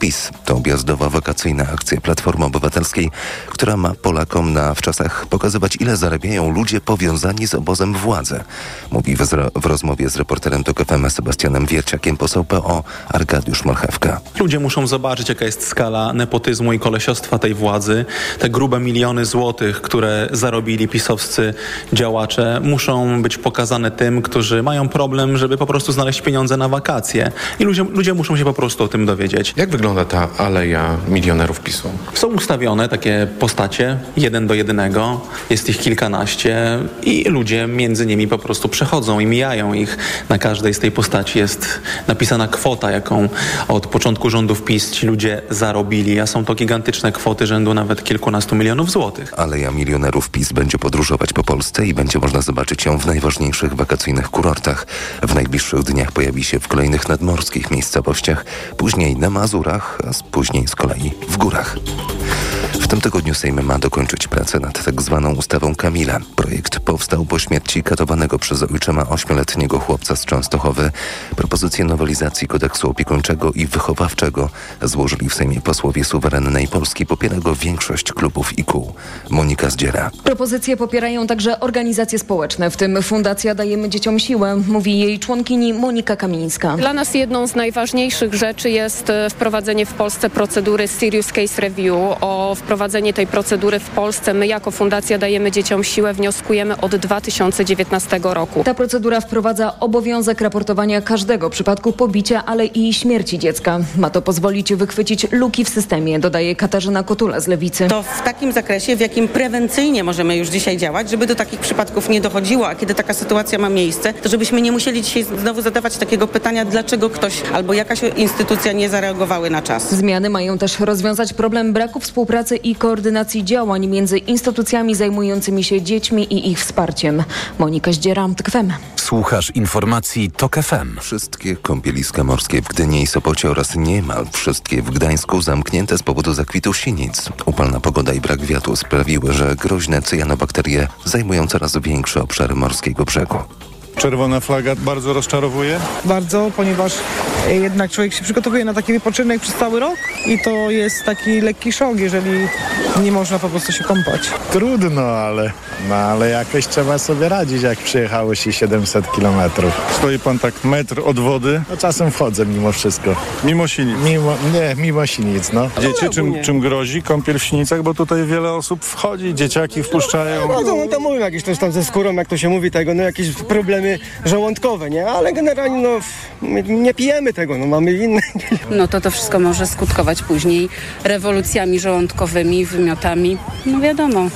PiS. To objazdowa wakacyjna akcja Platformy Obywatelskiej, która ma Polakom na wczasach pokazywać, ile zarabiają ludzie powiązani z obozem władzy. Mówi w, w rozmowie z reporterem TOK FM Sebastianem Wierciakiem poseł PO Arkadiusz Marchewka. Ludzie muszą zobaczyć, jaka jest skala nepotyzmu i kolesiostwa tej władzy. Te grube miliony złotych, które zarobili pisowscy działacze, muszą być pokazane tym, którzy mają problem, żeby po prostu znaleźć pieniądze na wakacje. I ludzie, ludzie muszą się po prostu o tym dowiedzieć. Jak wygląda ta aleja milionerów PiSu? Są ustawione takie postacie, jeden do jednego. Jest ich kilkanaście i ludzie między nimi po prostu przechodzą i mijają ich. Na każdej z tej postaci jest napisana kwota, jaką od początku rządów PiS ci ludzie zarobili, a są to gigantyczne kwoty rzędu nawet kilkunastu milionów złotych. Aleja milionerów PiS będzie podróżować po Polsce i będzie można zobaczyć ją w najważniejszych wakacyjnych kurortach. W najbliższych dniach pojawi się w kolejnych nadmorskich miejscowościach, później na Mazurach, a później z kolei w górach. W tym tygodniu Sejm ma dokończyć pracę nad tak zwaną ustawą Kamila. Projekt powstał po śmierci katowanego przez ojczyma ośmioletniego chłopca z Częstochowy. Propozycje nowelizacji kodeksu opiekuńczego i wychowawczego złożyli w Sejmie posłowie suwerennej Polski. Popiera go większość klubów i kół. Monika Zdziera. Propozycje popierają także organizacje społeczne, w tym Fundacja Dajemy Dzieciom Siłę, mówi jej członkini Monika Kamińska. Dla nas jedną z najważniejszych rzeczy jest e, wprowadzenie w Polsce procedury Serious Case Review. O wprowadzenie tej procedury w Polsce my jako Fundacja Dajemy Dzieciom Siłę wnioskujemy od 2019 roku. Ta procedura wprowadza obowiązek raportowania każdego przypadku pobicia, ale i śmierci dziecka. Ma to pozwolić wychwycić luki w systemie, dodaje Katarzyna Kotula z Lewicy. To w takim zakresie, w jakim prewencyjnie możemy już dzisiaj działać, żeby do takich przypadków nie dochodziło, a kiedy taka sytuacja ma miejsce, to żebyśmy nie musieli dzisiaj znowu zadawać takiego pytania, dlaczego ktoś albo jakaś instytucja nie zareagowały na czas. Zmiany mają też rozwiązać problem braku współpracy i koordynacji działań między instytucjami zajmującymi się dziećmi i ich wsparciem. Monika Zdziera, FM. Słuchasz informacji TOK FM. Wszystkie kąpieliska morskie w Gdyni i Sopocie oraz niemal wszystkie w Gdańsku zamknięte z powodu zakwitu sinic. Upalna pogoda i brak wiatru sprawiły, że groźne cyjanobakterie zajmują coraz większe obszary morskiego brzegu. Czerwona flaga bardzo rozczarowuje? Bardzo, ponieważ jednak człowiek się przygotowuje na taki wypoczynek przez cały rok i to jest taki lekki szok, jeżeli nie można po prostu się kąpać. Trudno, ale, no, ale jakoś trzeba sobie radzić, jak przyjechało się 700 kilometrów. Stoi pan tak metr od wody? No czasem wchodzę mimo wszystko. Mimo sinic? Mimo, nie, mimo sinic, no. Wiecie, czym, czym grozi kąpiel w sinicach? Bo tutaj wiele osób wchodzi, dzieciaki wpuszczają. No, no, no to mówią jakieś też tam ze skórą, jak to się mówi tego, no jakieś problemy żołądkowe, nie? Ale generalnie no nie pijemy tego, no mamy inne. No to to wszystko może skutkować później rewolucjami żołądkowymi, wymiotami, no wiadomo.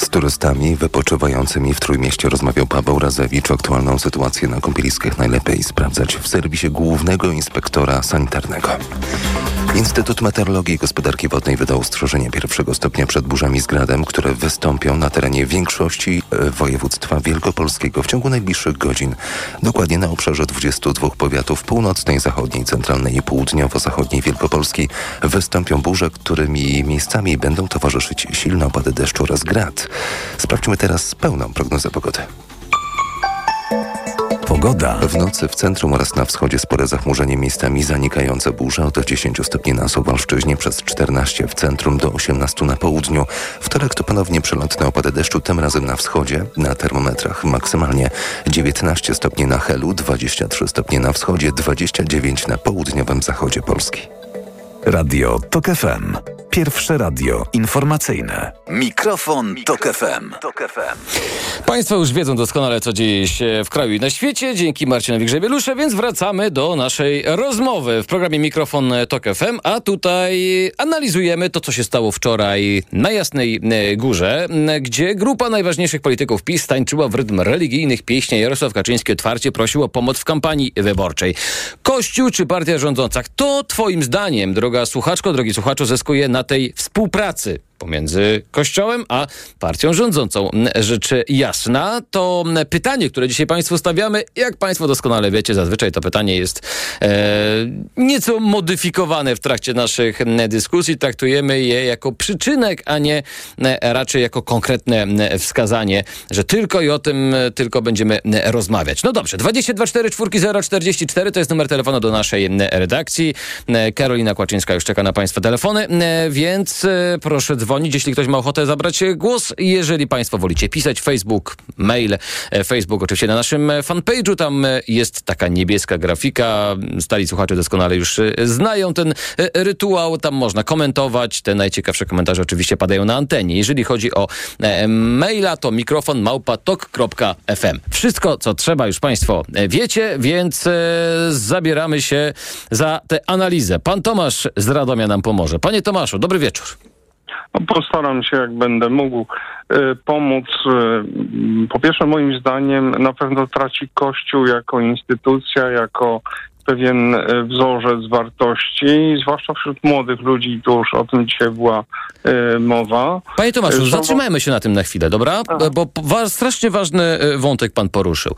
Z turystami wypoczywającymi w Trójmieście rozmawiał Paweł Razewicz. Aktualną sytuację na kąpieliskach najlepiej sprawdzać w serwisie Głównego Inspektora Sanitarnego. Instytut Meteorologii i Gospodarki Wodnej wydał ostrzeżenie pierwszego stopnia przed burzami z gradem, które wystąpią na terenie większości województwa wielkopolskiego w ciągu najbliższych godzin. Dokładnie na obszarze 22 powiatów północnej, zachodniej, centralnej i południowo-zachodniej Wielkopolski wystąpią burze, którymi miejscami będą towarzyszyć silne opady deszczu oraz grad. Sprawdźmy teraz pełną prognozę pogody. Pogoda. W nocy w centrum oraz na wschodzie spore zachmurzenie miejscami zanikające burze od 10 stopni na Suwalszczyźnie przez 14 w centrum do 18 na południu. Wtorek to ponownie przelotne opady deszczu, tym razem na wschodzie. Na termometrach maksymalnie 19 stopni na Helu, 23 stopnie na wschodzie, 29 na południowym zachodzie Polski. Radio TOK FM. Pierwsze radio informacyjne. Mikrofon, Tok FM. Państwo już wiedzą doskonale, co dzieje się w kraju i na świecie, dzięki Marcinowi Grzebielusze, więc wracamy do naszej rozmowy w programie Mikrofon Tok FM, a tutaj analizujemy to, co się stało wczoraj na Jasnej e, Górze, gdzie grupa najważniejszych polityków PiS tańczyła w rytm religijnych pieśni. Jarosław Kaczyński otwarcie prosił o pomoc w kampanii wyborczej. Kościół czy partia rządząca? Kto twoim zdaniem, droga słuchaczko, drogi słuchaczu, zyskuje na tej współpracy pomiędzy Kościołem a partią rządzącą. Rzecz jasna. To pytanie, które dzisiaj Państwu stawiamy, jak Państwo doskonale wiecie, zazwyczaj to pytanie jest e, nieco modyfikowane w trakcie naszych dyskusji. Traktujemy je jako przyczynek, a nie e, raczej jako konkretne wskazanie, że tylko i o tym tylko będziemy rozmawiać. No dobrze, 224 044 to jest numer telefonu do naszej redakcji. Karolina Kłaczyńska już czeka na Państwa telefony, więc e, proszę dzwonić, jeśli ktoś ma ochotę zabrać głos. Jeżeli Państwo wolicie pisać, Facebook, mail, e, Facebook oczywiście na naszym fanpage'u, tam jest taka niebieska grafika. Stali słuchacze doskonale już e, znają ten rytuał, tam można komentować. Te najciekawsze komentarze oczywiście padają na antenie. Jeżeli chodzi o maila, to mikrofon małpatok.fm. Wszystko, co trzeba już Państwo wiecie, więc zabieramy się za tę analizę. Pan Tomasz z Radomia nam pomoże. Panie Tomaszu, dobry wieczór. No, postaram się, jak będę mógł, y, pomóc. Y, po pierwsze, moim zdaniem, na pewno traci Kościół jako instytucja, jako pewien y, wzorzec wartości, zwłaszcza wśród młodych ludzi, tu już o tym dzisiaj była y, mowa. Panie Tomaszu, zatrzymajmy się na tym na chwilę, dobra? Bo wa strasznie ważny wątek pan poruszył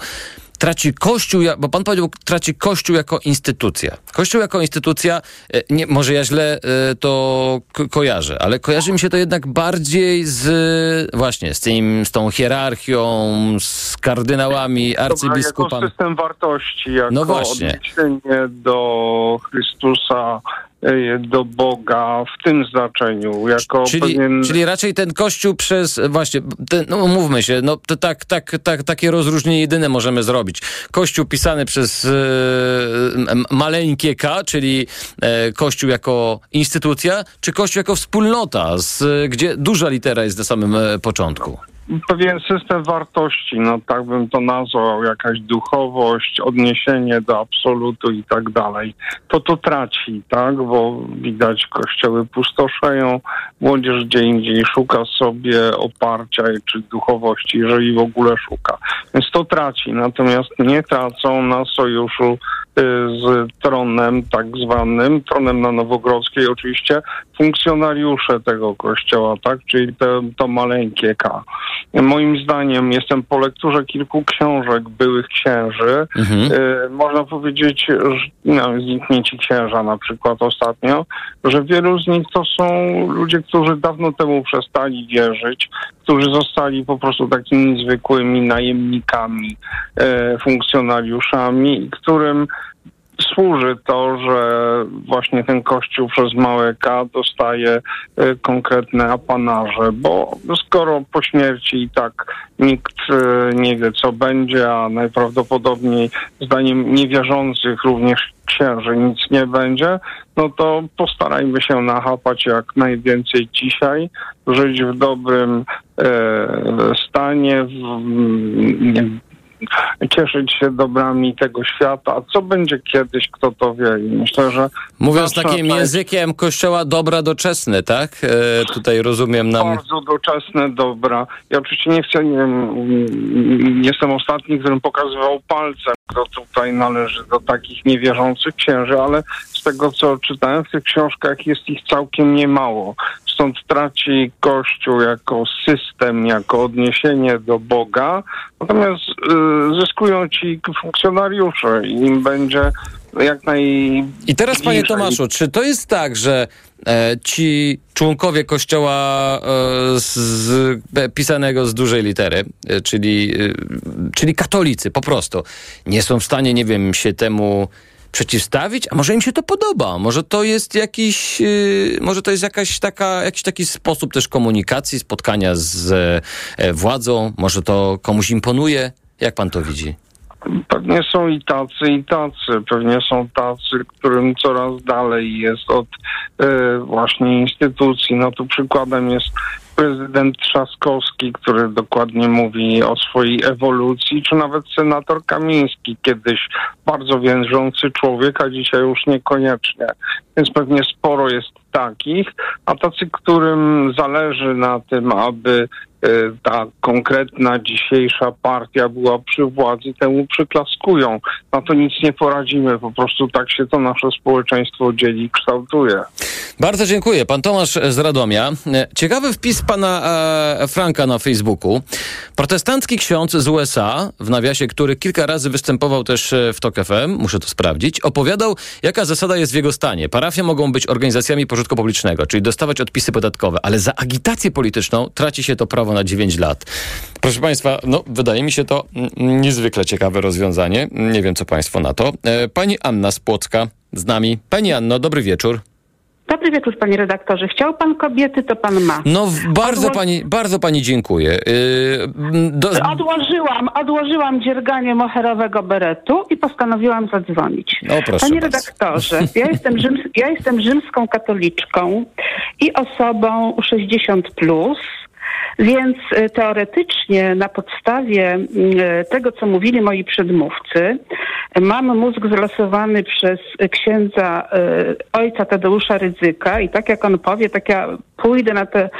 traci Kościół, bo pan powiedział, traci Kościół jako instytucja. Kościół jako instytucja, e, nie, może ja źle e, to ko kojarzę, ale kojarzy mi się to jednak bardziej z właśnie, z, tym, z tą hierarchią, z kardynałami, arcybiskupami. Jako system wartości, jako no właśnie. odniesienie do Chrystusa, do Boga w tym znaczeniu, jako czyli, pewien... Czyli raczej ten Kościół przez, właśnie, ten, no mówmy się, no to tak, tak, tak, takie rozróżnienie jedyne możemy zrobić. Kościół pisany przez e, maleńkie K, czyli e, Kościół jako instytucja, czy Kościół jako wspólnota, z, gdzie duża litera jest na samym e, początku? Pewien system wartości, no tak bym to nazwał, jakaś duchowość, odniesienie do absolutu i tak dalej, to to traci, tak, bo widać kościoły pustoszeją, młodzież gdzie indziej szuka sobie oparcia czy duchowości, jeżeli w ogóle szuka. Więc to traci, natomiast nie tracą na sojuszu z tronem tak zwanym, tronem na Nowogrodzkiej oczywiście, funkcjonariusze tego kościoła, tak, czyli to, to maleńkie K. Moim zdaniem, jestem po lekturze kilku książek byłych księży. Mhm. Y, można powiedzieć, że no, zniknięci księża na przykład ostatnio, że wielu z nich to są ludzie, którzy dawno temu przestali wierzyć, którzy zostali po prostu takimi zwykłymi najemnikami, y, funkcjonariuszami, którym służy to, że właśnie ten kościół przez małe K dostaje y, konkretne apanarze, bo skoro po śmierci i tak nikt y, nie wie, co będzie, a najprawdopodobniej zdaniem niewierzących również księży nic nie będzie, no to postarajmy się nachapać jak najwięcej dzisiaj, żyć w dobrym e, stanie, w, cieszyć się dobrami tego świata. A co będzie kiedyś, kto to wie? I myślę, że... Mówiąc takim językiem kościoła dobra doczesne, tak? E, tutaj rozumiem nam... Bardzo doczesne dobra. Ja oczywiście nie chcę, nie wiem, jestem ostatni, którym pokazywał palcem, kto tutaj należy do takich niewierzących księży, ale z tego, co czytałem w tych książkach, jest ich całkiem niemało. Stąd traci Kościół jako system, jako odniesienie do Boga, natomiast y, zyskują ci funkcjonariusze i im będzie jak naj... I teraz, panie Tomaszu, czy to jest tak, że e, ci członkowie kościoła e, z, z, pisanego z dużej litery, e, czyli, e, czyli katolicy po prostu, nie są w stanie, nie wiem, się temu przeciwstawić, a może im się to podoba, może to jest jakiś, yy, może to jest jakaś taka, jakiś taki sposób też komunikacji, spotkania z e, władzą, może to komuś imponuje. Jak pan to widzi? Pewnie są i tacy, i tacy. Pewnie są tacy, którym coraz dalej jest od e, właśnie instytucji. No tu przykładem jest prezydent Trzaskowski, który dokładnie mówi o swojej ewolucji, czy nawet senator Kamiński, kiedyś bardzo wierzący człowiek, a dzisiaj już niekoniecznie. Więc pewnie sporo jest takich, a tacy, którym zależy na tym, aby ta konkretna dzisiejsza partia była przy władzy, temu przyklaskują. Na to nic nie poradzimy, po prostu tak się to nasze społeczeństwo dzieli i kształtuje. Bardzo dziękuję. Pan Tomasz z Radomia. E, Ciekawy wpis pana e, Franka na Facebooku. Protestancki ksiądz z USA, w nawiasie, który kilka razy występował też e, w TOK FM, muszę to sprawdzić, opowiadał, jaka zasada jest w jego stanie. Parafie mogą być organizacjami pożytku publicznego, czyli dostawać odpisy podatkowe, ale za agitację polityczną traci się to prawo na 9 lat. Proszę państwa, no wydaje mi się to niezwykle ciekawe rozwiązanie. Nie wiem, co państwo na to. E, Pani Anna z Płocka z nami. Pani Anno, dobry wieczór. Dobry wieczór, panie redaktorze. Chciał pan kobiety, to pan ma. No bardzo Odło- pani, bardzo pani dziękuję. Yy, do, Odłożyłam, odłożyłam dzierganie moherowego beretu i postanowiłam zadzwonić. No, proszę Panie bardzo. redaktorze, ja jestem, rzyms, ja jestem rzymską katoliczką i osobą 60+, plus, więc e, teoretycznie na podstawie e, tego, co mówili moi przedmówcy, mam mózg zlosowany przez księdza e, ojca Tadeusza Rydzyka i tak jak on powie, tak ja pójdę na te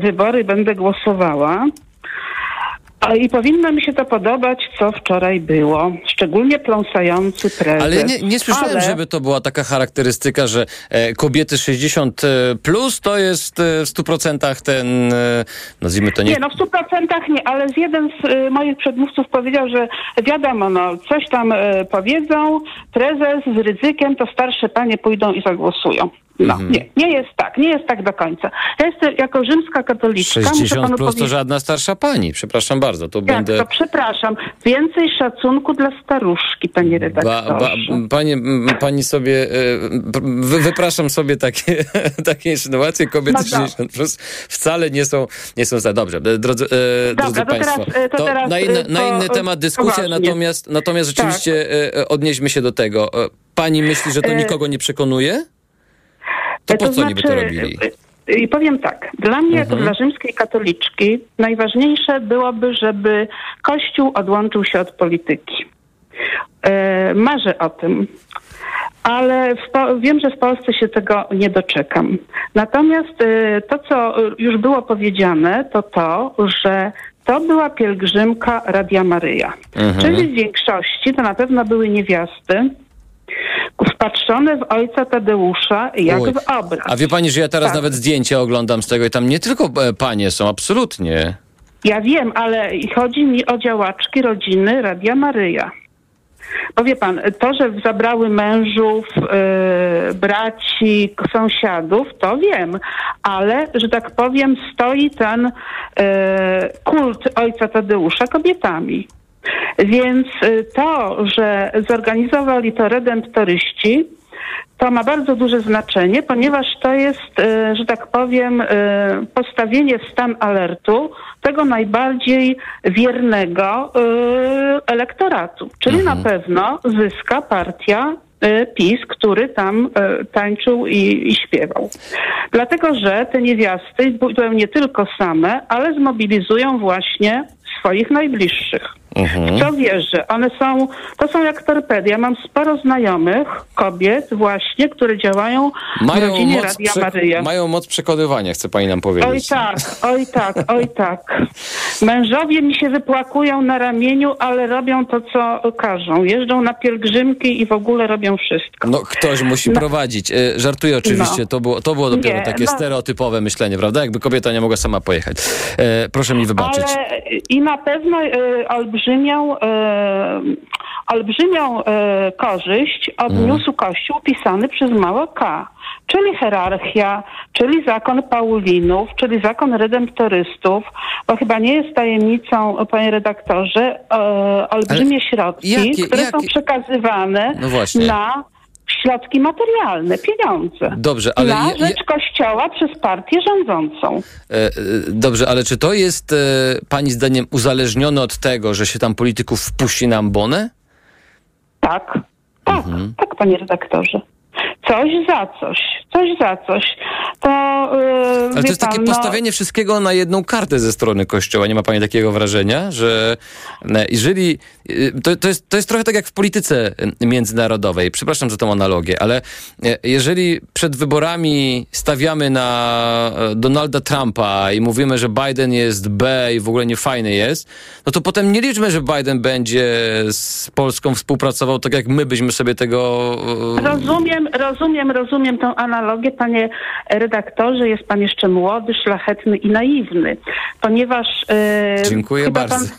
wybory, będę głosowała. I powinno mi się to podobać, co wczoraj było. Szczególnie pląsający prezes. ale nie, nie słyszałem, Ale- żeby to była taka charakterystyka, że e, kobiety 60 plus to jest e, w 100% ten, e, nazwijmy to nie... Nie, no w stu procentach nie, ale z jeden z y, moich przedmówców powiedział, że wiadomo, no coś tam powiedzą, prezes z ryzykiem, to starsze panie pójdą i zagłosują. No, Mhm. nie, nie jest tak, nie jest tak do końca. Ja jestem jako rzymska katoliczka, muszę 60 panu plus to żadna starsza pani. Przepraszam bardzo, to jak będę... to, przepraszam, więcej szacunku dla staruszki, panie Ba, redaktorze. ba, pani, m, pani sobie, e, wy, wypraszam sobie takie, takie insynuacje, kobiety No dobra. 60 plus wcale nie są, nie są za dobrze. E, Drodzy, e, Dobra, drodzy to Państwo, teraz, e, to teraz, na, inny, e, na to, inny temat dyskusja, natomiast, natomiast Tak. rzeczywiście e, odnieśmy się do tego. Pani myśli, że to nikogo nie przekonuje? To po co niby to robili? y, I powiem tak, dla mnie, jako Mhm. dla rzymskiej katoliczki, najważniejsze byłoby, żeby Kościół odłączył się od polityki. E, marzę o tym. Ale w wiem, że w Polsce się tego nie doczekam. Natomiast e, to, co już było powiedziane, to to, że to była pielgrzymka Radia Maryja. Mhm. Czyli w większości to na pewno były niewiasty, wpatrzone w ojca Tadeusza jak Oj. w obraz. A wie pani, że ja teraz Tak. nawet zdjęcia oglądam z tego i tam nie tylko e, panie są, absolutnie. Ja wiem, ale chodzi mi o działaczki rodziny Radia Maryja. Bo wie pan, to, że zabrały mężów, yy, braci, sąsiadów, to wiem, ale, że tak powiem, stoi ten yy, kult ojca Tadeusza kobietami. Więc y, to, że zorganizowali to redemptoryści, to ma bardzo duże znaczenie, ponieważ to jest, y, że tak powiem, y, postawienie w stan alertu tego najbardziej wiernego elektoratu. Czyli na pewno zyska partia PiS, który tam tańczył i, i śpiewał. Dlatego, że te niewiasty będą nie tylko same, ale zmobilizują właśnie swoich najbliższych. W co wierzę? One są, to są jak torpedy. Ja mam sporo znajomych kobiet właśnie, które działają w Mają rodzinie moc, Radia Maryja. mają moc przekonywania, chce pani nam powiedzieć. Oj tak, oj tak, oj tak. Mężowie mi się wypłakują na ramieniu, ale robią to, co każą. Jeżdżą na pielgrzymki i w ogóle robią wszystko. No ktoś musi prowadzić. E, Żartuję oczywiście, No. to, było, to było dopiero Nie, takie no. stereotypowe myślenie, prawda? Jakby kobieta nie mogła sama pojechać. E, proszę mi wybaczyć. Ale i na pewno e, olbrzymią, e, olbrzymią e, korzyść odniósł Kościół pisany przez małe K, czyli hierarchia, czyli zakon Paulinów, czyli zakon redemptorystów, bo chyba nie jest tajemnicą, panie redaktorze, e, olbrzymie środki, jakie- które są jakie- przekazywane No na środki materialne, pieniądze. Dobrze, ale na rzecz Kościoła przez partię rządzącą. E, e, dobrze, ale czy to jest e, pani zdaniem uzależnione od tego, że się tam polityków wpuści na ambonę? Tak, tak, Mhm. tak, panie redaktorze. Coś za coś, coś za coś. To Ale to jest takie pan, no- postawienie wszystkiego na jedną kartę ze strony Kościoła. Nie ma pani takiego wrażenia, że jeżeli... e, To, to, jest, to jest trochę tak jak w polityce e, międzynarodowej. Przepraszam za tą analogię, ale e, jeżeli przed wyborami stawiamy na Donalda Trumpa i mówimy, że Biden jest B i w ogóle nie fajny jest, no to potem nie liczmy, że Biden będzie z Polską współpracował tak, jak my byśmy sobie tego... Rozumiem, rozumiem, rozumiem tą analogię, panie redaktorze. Jest pan jeszcze młody, szlachetny i naiwny, ponieważ. e, Dziękuję bardzo.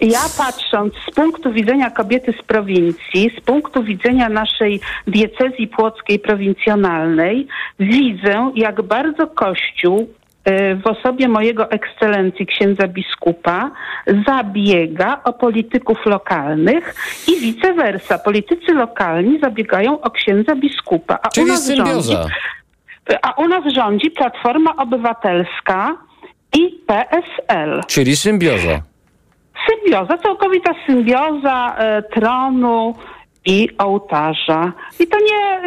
Ja patrząc z punktu widzenia kobiety z prowincji, z punktu widzenia naszej diecezji płockiej prowincjonalnej, widzę, jak bardzo Kościół e, w osobie mojego ekscelencji księdza biskupa zabiega o polityków lokalnych i vice versa. Politycy lokalni zabiegają o księdza biskupa. A u Czyli nas symbioza. rządzi, a u nas rządzi Platforma Obywatelska i PSL. Czyli symbioza. Symbioza, całkowita symbioza e, tronu i ołtarza. I to nie,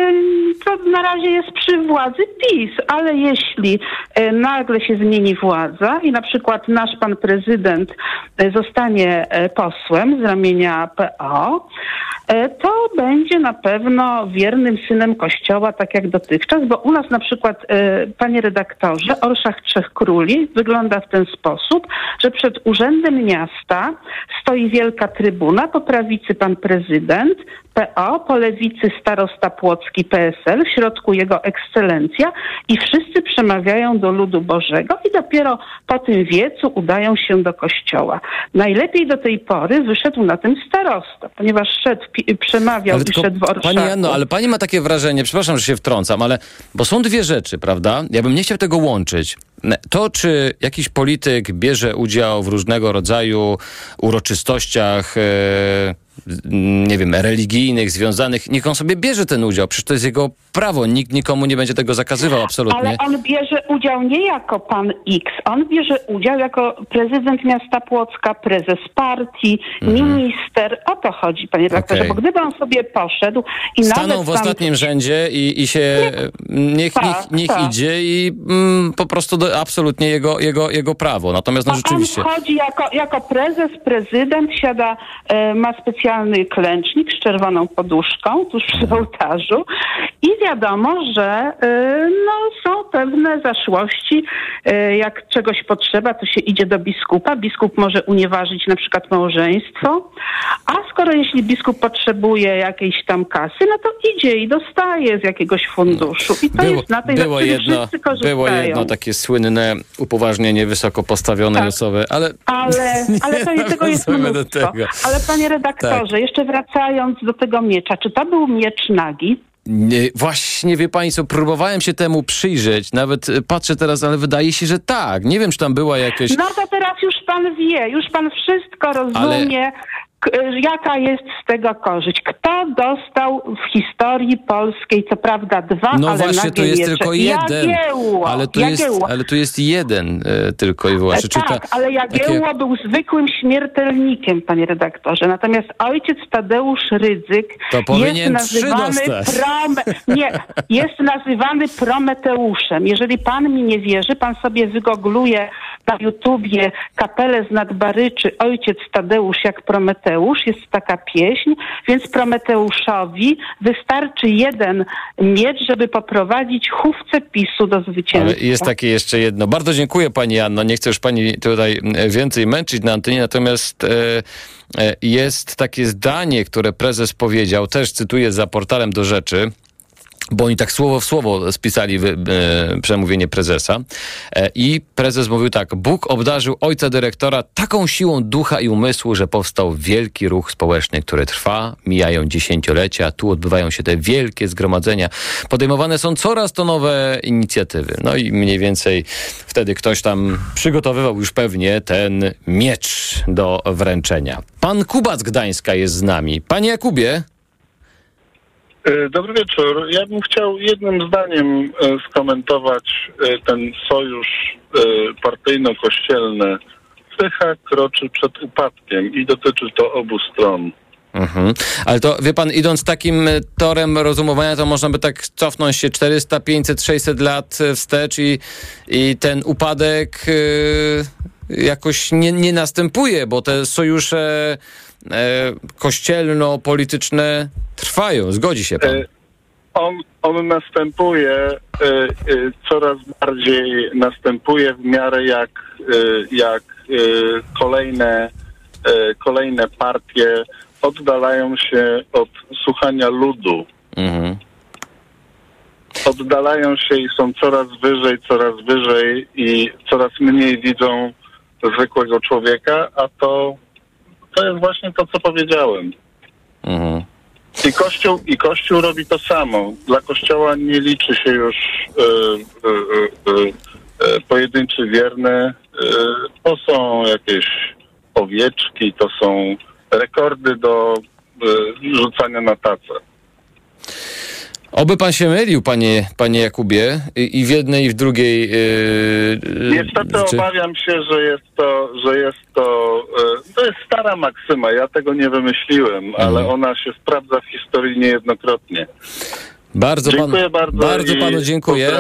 to na razie jest przy władzy PiS, ale jeśli e, nagle się zmieni władza i na przykład nasz pan prezydent e, zostanie e, posłem z ramienia PO, to będzie na pewno wiernym synem Kościoła, tak jak dotychczas, bo u nas na przykład, panie redaktorze, Orszach Trzech Króli wygląda w ten sposób, że przed urzędem miasta stoi wielka trybuna, po prawicy pan prezydent, PO, po lewicy starosta Płocki PSL, w środku jego ekscelencja i wszyscy przemawiają do ludu Bożego i dopiero po tym wiecu udają się do kościoła. Najlepiej do tej pory wyszedł na tym starosta, ponieważ szedł, przemawiał Ale i szedł w Orszaku. Pani Janno, ale pani ma takie wrażenie, przepraszam, że się wtrącam, ale bo są dwie rzeczy, prawda? Ja bym nie chciał tego łączyć. To, czy jakiś polityk bierze udział w różnego rodzaju uroczystościach, e, nie wiem, religijnych, związanych, niech on sobie bierze ten udział, przecież to jest jego prawo, nikt nikomu nie będzie tego zakazywał, absolutnie. Ale on bierze udział nie jako pan X, on bierze udział jako prezydent miasta Płocka, prezes partii, minister. O to chodzi, panie redaktorze, Mhm. Okej. bo gdyby on sobie poszedł i Staną nawet w tam... ostatnim rzędzie i, i się niech, Tak, niech, niech tak. idzie i mm, po prostu do, absolutnie jego, jego, jego prawo. Natomiast no A rzeczywiście. On wchodzi jako, jako prezes, prezydent, siada, e, ma specjalny klęcznik z czerwoną poduszką tuż przy Mhm. ołtarzu i wiadomo, że e, no, są pewne zaszłości. E, jak czegoś potrzeba, to się idzie do biskupa. Biskup może unieważnić na przykład małżeństwo, a skoro jeśli biskup potrzebuje jakiejś tam kasy, no to idzie i dostaje z jakiegoś funduszu. I to Było, jest na tej było, jedno, było jedno takie słynne upoważnienie wysoko postawionej Tak. osoby, ale Ale, ale to, tego jest Wracamy do mnóstwo. tego. Ale panie redaktorze, Tak. jeszcze wracając do tego miecza, czy to był miecz nagi? nie, właśnie wie pani co, próbowałem się temu przyjrzeć, nawet e, patrzę teraz, ale wydaje się, że tak. Nie wiem, czy tam była jakaś... No to teraz już pan wie, już pan wszystko rozumie. K- Jaka jest z tego korzyść? Kto dostał w historii polskiej, co prawda dwa, No ale właśnie, to jest miecze? tylko jeden. Jagiełło, Ale tu jest, Jagiełło. ale tu jest jeden e, tylko i wyłącznie. Tak, ta- ale Jagiełło takie- był zwykłym śmiertelnikiem, panie redaktorze. Natomiast ojciec Tadeusz Rydzyk To jest nazywany prome... nie, jest nazywany Prometeuszem. Jeżeli pan mi nie wierzy, pan sobie wygoogluje na YouTubie kapelę z Nadbaryczy Ojciec Tadeusz jak Prometeusz. Jest taka pieśń, więc Prometeuszowi wystarczy jeden miecz, żeby poprowadzić chówce PiSu do zwycięstwa. Ale jest takie jeszcze jedno. Bardzo dziękuję pani Anno. Nie chcę już pani tutaj e, więcej męczyć na antenie, natomiast e, e, jest takie zdanie, które prezes powiedział, też cytuję za portalem do rzeczy. Bo oni tak słowo w słowo spisali wy, e, przemówienie prezesa. E, I prezes mówił tak: Bóg obdarzył ojca dyrektora taką siłą ducha i umysłu, że powstał wielki ruch społeczny, który trwa, mijają dziesięciolecia, tu odbywają się te wielkie zgromadzenia. Podejmowane są coraz to nowe inicjatywy. No i mniej więcej wtedy ktoś tam przygotowywał już pewnie ten miecz do wręczenia. Pan Kuba z Gdańska jest z nami. Panie Jakubie. E, Dobry wieczór. Ja bym chciał jednym zdaniem e, skomentować e, ten sojusz partyjno-kościelny. Pycha kroczy przed upadkiem i dotyczy to obu stron. Mhm. Ale to wie pan, idąc takim torem rozumowania, to można by tak cofnąć się 400, 500, 600 lat wstecz i, i ten upadek e, jakoś nie, nie następuje, bo te sojusze kościelno-polityczne trwają. Zgodzi się pan? E, On, on następuje, e, e, coraz bardziej następuje w miarę jak, e, jak e, kolejne, e, kolejne partie oddalają się od słuchania ludu. Mhm. Oddalają się i są coraz wyżej, coraz wyżej i coraz mniej widzą zwykłego człowieka, a to, to jest właśnie to, co powiedziałem. Mhm. I Kościół, I Kościół robi to samo. Dla Kościoła nie liczy się już e, e, e, e, pojedynczy wierny. E, to są jakieś owieczki, to są rekordy do e, rzucania na tacę. Oby pan się mylił, panie, panie Jakubie, i, i w jednej, i w drugiej. Yy, Niestety rzeczy. obawiam się, że jest to, że jest to, e, to jest stara maksyma, ja tego nie wymyśliłem, Mhm. ale ona się sprawdza w historii niejednokrotnie. Bardzo, Dziękuję pan, bardzo bardzo panu dziękuję.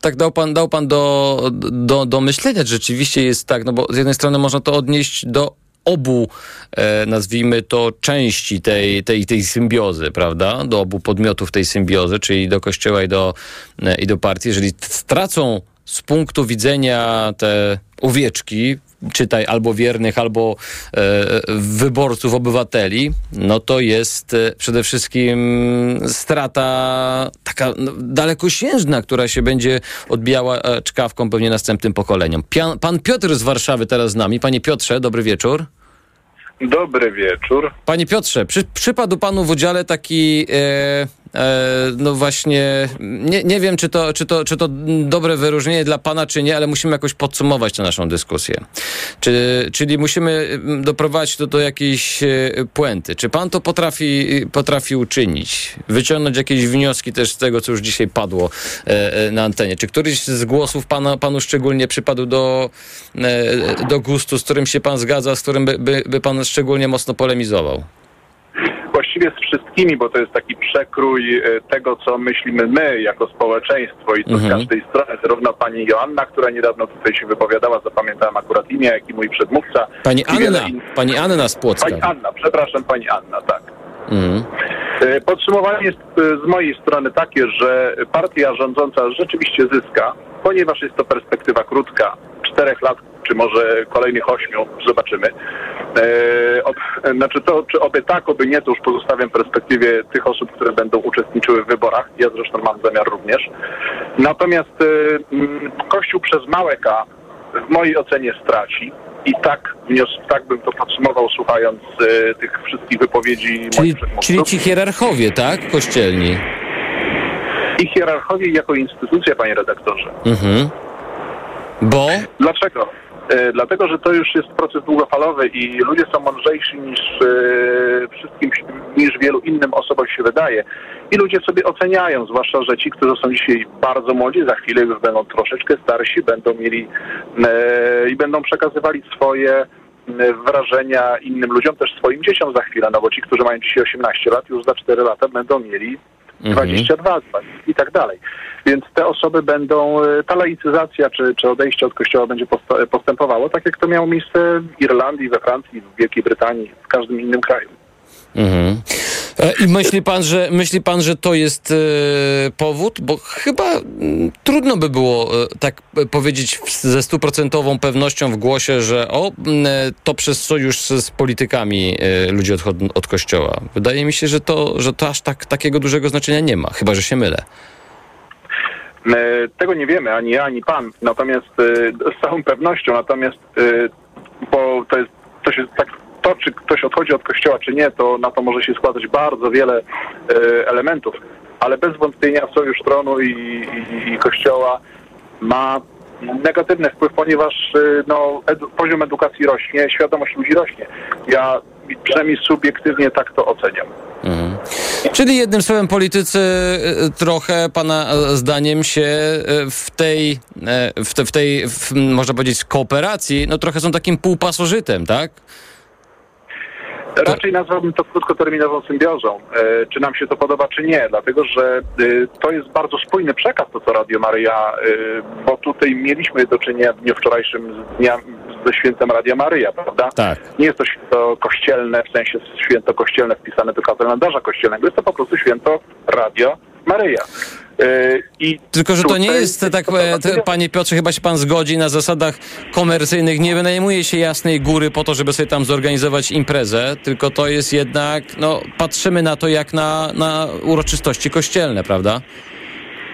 Tak dał pan, dał pan do, do, do myślenia, że rzeczywiście jest tak, no bo z jednej strony można to odnieść do obu, e, nazwijmy to, części tej, tej, tej symbiozy, prawda? Do obu podmiotów tej symbiozy, czyli do kościoła i do, e, i do partii. Jeżeli stracą z punktu widzenia te owieczki, czytaj albo wiernych, albo e, wyborców, obywateli, no to jest e, przede wszystkim strata taka no, dalekosiężna, która się będzie odbijała e, czkawką pewnie następnym pokoleniom. Pan Piotr z Warszawy teraz z nami. Panie Piotrze, dobry wieczór. Dobry wieczór. Panie Piotrze, przy, przypadł panu w udziale taki, e, no właśnie, nie, nie wiem, czy to, czy, to, czy to dobre wyróżnienie dla pana, czy nie, ale musimy jakoś podsumować tę naszą dyskusję. Czy, czyli musimy mm, doprowadzić to do jakiejś e, puenty. Czy pan to potrafi, potrafi uczynić? Wyciągnąć jakieś wnioski też z tego, co już dzisiaj padło e, e, na antenie. Czy któryś z głosów pana, panu szczególnie przypadł do, e, do gustu, z którym się pan zgadza, z którym by, by, by pan szczególnie mocno polemizował? Właściwie z wszystkimi, bo to jest taki przekrój e, tego, co myślimy my jako społeczeństwo i to z Mhm. każdej strony. Zarówno pani Joanna, która niedawno tutaj się wypowiadała, zapamiętałem akurat imię, jak i mój przedmówca. Pani Anna, innych. pani Anna z Płocka. Pani Anna, przepraszam, pani Anna, tak. Mhm. E, Podsumowanie jest e, z mojej strony takie, że partia rządząca rzeczywiście zyska, ponieważ jest to perspektywa krótka, czterech lat, czy może kolejnych ośmiu, zobaczymy. E, ob, znaczy to, czy oby tak, oby nie, to już pozostawiam perspektywie tych osób, które będą uczestniczyły w wyborach. Ja zresztą mam zamiar również. Natomiast e, mm, Kościół przez małe K w mojej ocenie straci. I tak, wnios, tak bym to podsumował, słuchając e, tych wszystkich wypowiedzi Czyli, czyli ci hierarchowie, tak? Kościelni. I hierarchowie jako instytucja, panie redaktorze. Mhm. Bo? Dlaczego? E, dlatego, że to już jest proces długofalowy i ludzie są mądrzejsi niż e, wszystkim, niż wielu innym osobom się wydaje. I ludzie sobie oceniają, zwłaszcza, że ci, którzy są dzisiaj bardzo młodzi, za chwilę już będą troszeczkę starsi, będą mieli e, i będą przekazywali swoje wrażenia innym ludziom, też swoim dzieciom za chwilę, no bo ci, którzy mają dzisiaj 18 lat, już za 4 lata będą mieli 22 i tak dalej. Więc te osoby będą, e, ta laicyzacja czy, czy odejście od kościoła będzie postępowało, tak jak to miało miejsce w Irlandii, we Francji, w Wielkiej Brytanii, w każdym innym kraju. Mhm. E, I myśli pan, że, myśli pan, że to jest e, powód? Bo chyba mm, trudno by było e, tak powiedzieć ze stuprocentową pewnością w głosie, że o, mm, to przez sojusz z, z politykami ludzie odchodzą od kościoła. Wydaje mi się, że to, że to aż tak, takiego dużego znaczenia nie ma, chyba że się mylę. Tego nie wiemy, ani ja, ani pan. Natomiast z całą pewnością, natomiast bo to jest, to się tak, to czy ktoś odchodzi od kościoła, czy nie, to na to może się składać bardzo wiele e, elementów, ale bez wątpienia sojusz tronu i, i, i kościoła ma negatywny wpływ, ponieważ e, no, edu, poziom edukacji rośnie, świadomość ludzi rośnie. Ja przynajmniej subiektywnie tak to oceniam. Mhm. Czyli jednym słowem politycy e, trochę pana zdaniem się w tej, w, te, w tej w, można powiedzieć, kooperacji, no trochę są takim półpasożytem, tak? Raczej nazwałbym to krótkoterminową symbiozą. E, czy nam się to podoba, czy nie, dlatego że e, to jest bardzo spójny przekaz, to co Radio Maryja, e, bo tutaj mieliśmy do czynienia w dniu wczorajszym z dnia, ze świętem Radia Maryja, prawda? Tak. Nie jest to święto kościelne, w sensie święto kościelne wpisane do kalendarza kościelnego, jest to po prostu święto Radio Maryja. E, I Tylko, że to nie jest tak, e, panie Piotrze, chyba się pan zgodzi, na zasadach komercyjnych nie wynajmuje się jasnej góry po to, żeby sobie tam zorganizować imprezę, tylko to jest jednak, no, patrzymy na to jak na, na uroczystości kościelne, prawda?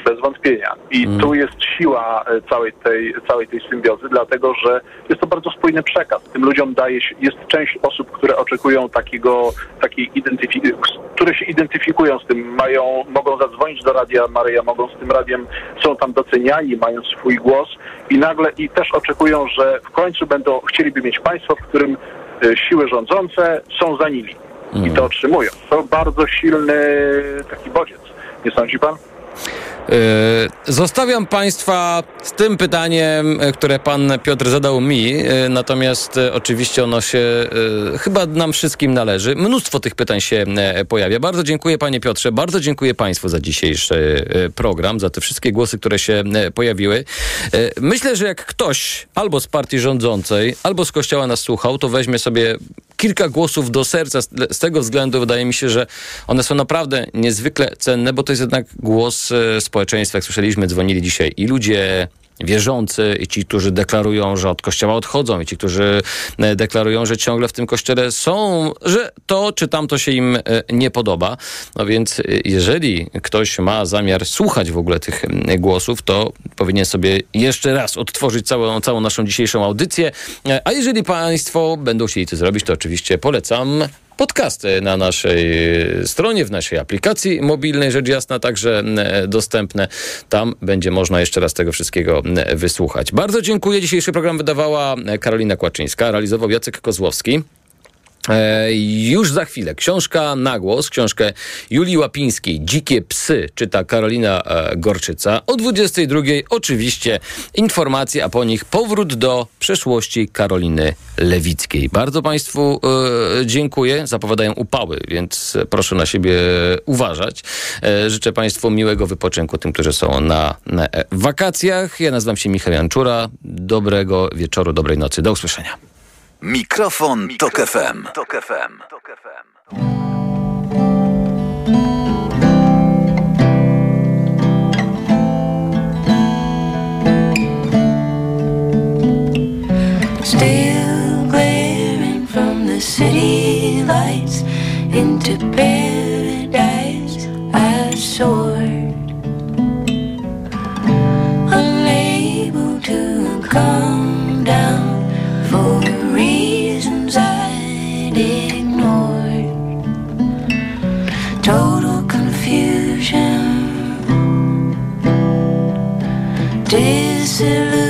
Bez wątpienia. I Mm. tu jest siła e, całej tej, całej tej symbiozy, dlatego że jest to bardzo spójny przekaz. Tym ludziom daje się, jest część osób, które oczekują takiego, takiej identyfikacji, które się identyfikują z tym, mają, mogą zadzwonić do Radia Maryja, mogą z tym radiem, są tam doceniani, mają swój głos i nagle, i też oczekują, że w końcu będą, chcieliby mieć państwo, w którym e, siły rządzące są za nimi i to otrzymują. To bardzo silny taki bodziec. Nie sądzi pan? Yy, Zostawiam Państwa z tym pytaniem, e, które Pan Piotr zadał mi, e, natomiast e, oczywiście ono się e, chyba nam wszystkim należy. Mnóstwo tych pytań się e, pojawia. Bardzo dziękuję Panie Piotrze, bardzo dziękuję Państwu za dzisiejszy e, program, za te wszystkie głosy, które się e, pojawiły. E, Myślę, że jak ktoś albo z partii rządzącej, albo z kościoła nas słuchał, to weźmie sobie kilka głosów do serca. Z, z tego względu wydaje mi się, że one są naprawdę niezwykle cenne, bo to jest jednak głos e, społeczeństwa. Jak słyszeliśmy, dzwonili dzisiaj i ludzie wierzący, i ci, którzy deklarują, że od kościoła odchodzą, i ci, którzy e, deklarują, że ciągle w tym kościele są, że to czy tamto się im e, nie podoba. No więc e, jeżeli ktoś ma zamiar słuchać w ogóle tych głosów, to powinien sobie jeszcze raz odtworzyć całą, całą naszą dzisiejszą audycję. A jeżeli Państwo będą chcieli to zrobić, to oczywiście polecam podcasty na naszej stronie, w naszej aplikacji mobilnej, rzecz jasna, także e, dostępne. Tam będzie można jeszcze raz tego wszystkiego e, wysłuchać. Bardzo dziękuję. Dzisiejszy program wydawała e, Karolina Kłaczyńska, realizował Jacek Kozłowski. E, już za chwilę książka na głos, książkę Julii Łapińskiej Dzikie psy czyta Karolina e, Gorczyca. O 22 oczywiście informacje, a po nich powrót do przeszłości Karoliny Lewickiej. Bardzo Państwu e, dziękuję. Zapowiadają upały, więc proszę na siebie uważać. Życzę Państwu miłego wypoczynku tym, którzy są na, na wakacjach. Ja nazywam się Michał Janczura. Dobrego wieczoru, dobrej nocy. Do usłyszenia. Mikrofon, Tok FM. Tok FM. Still glaring from the city lights into paradise I soared. Unable to calm Desert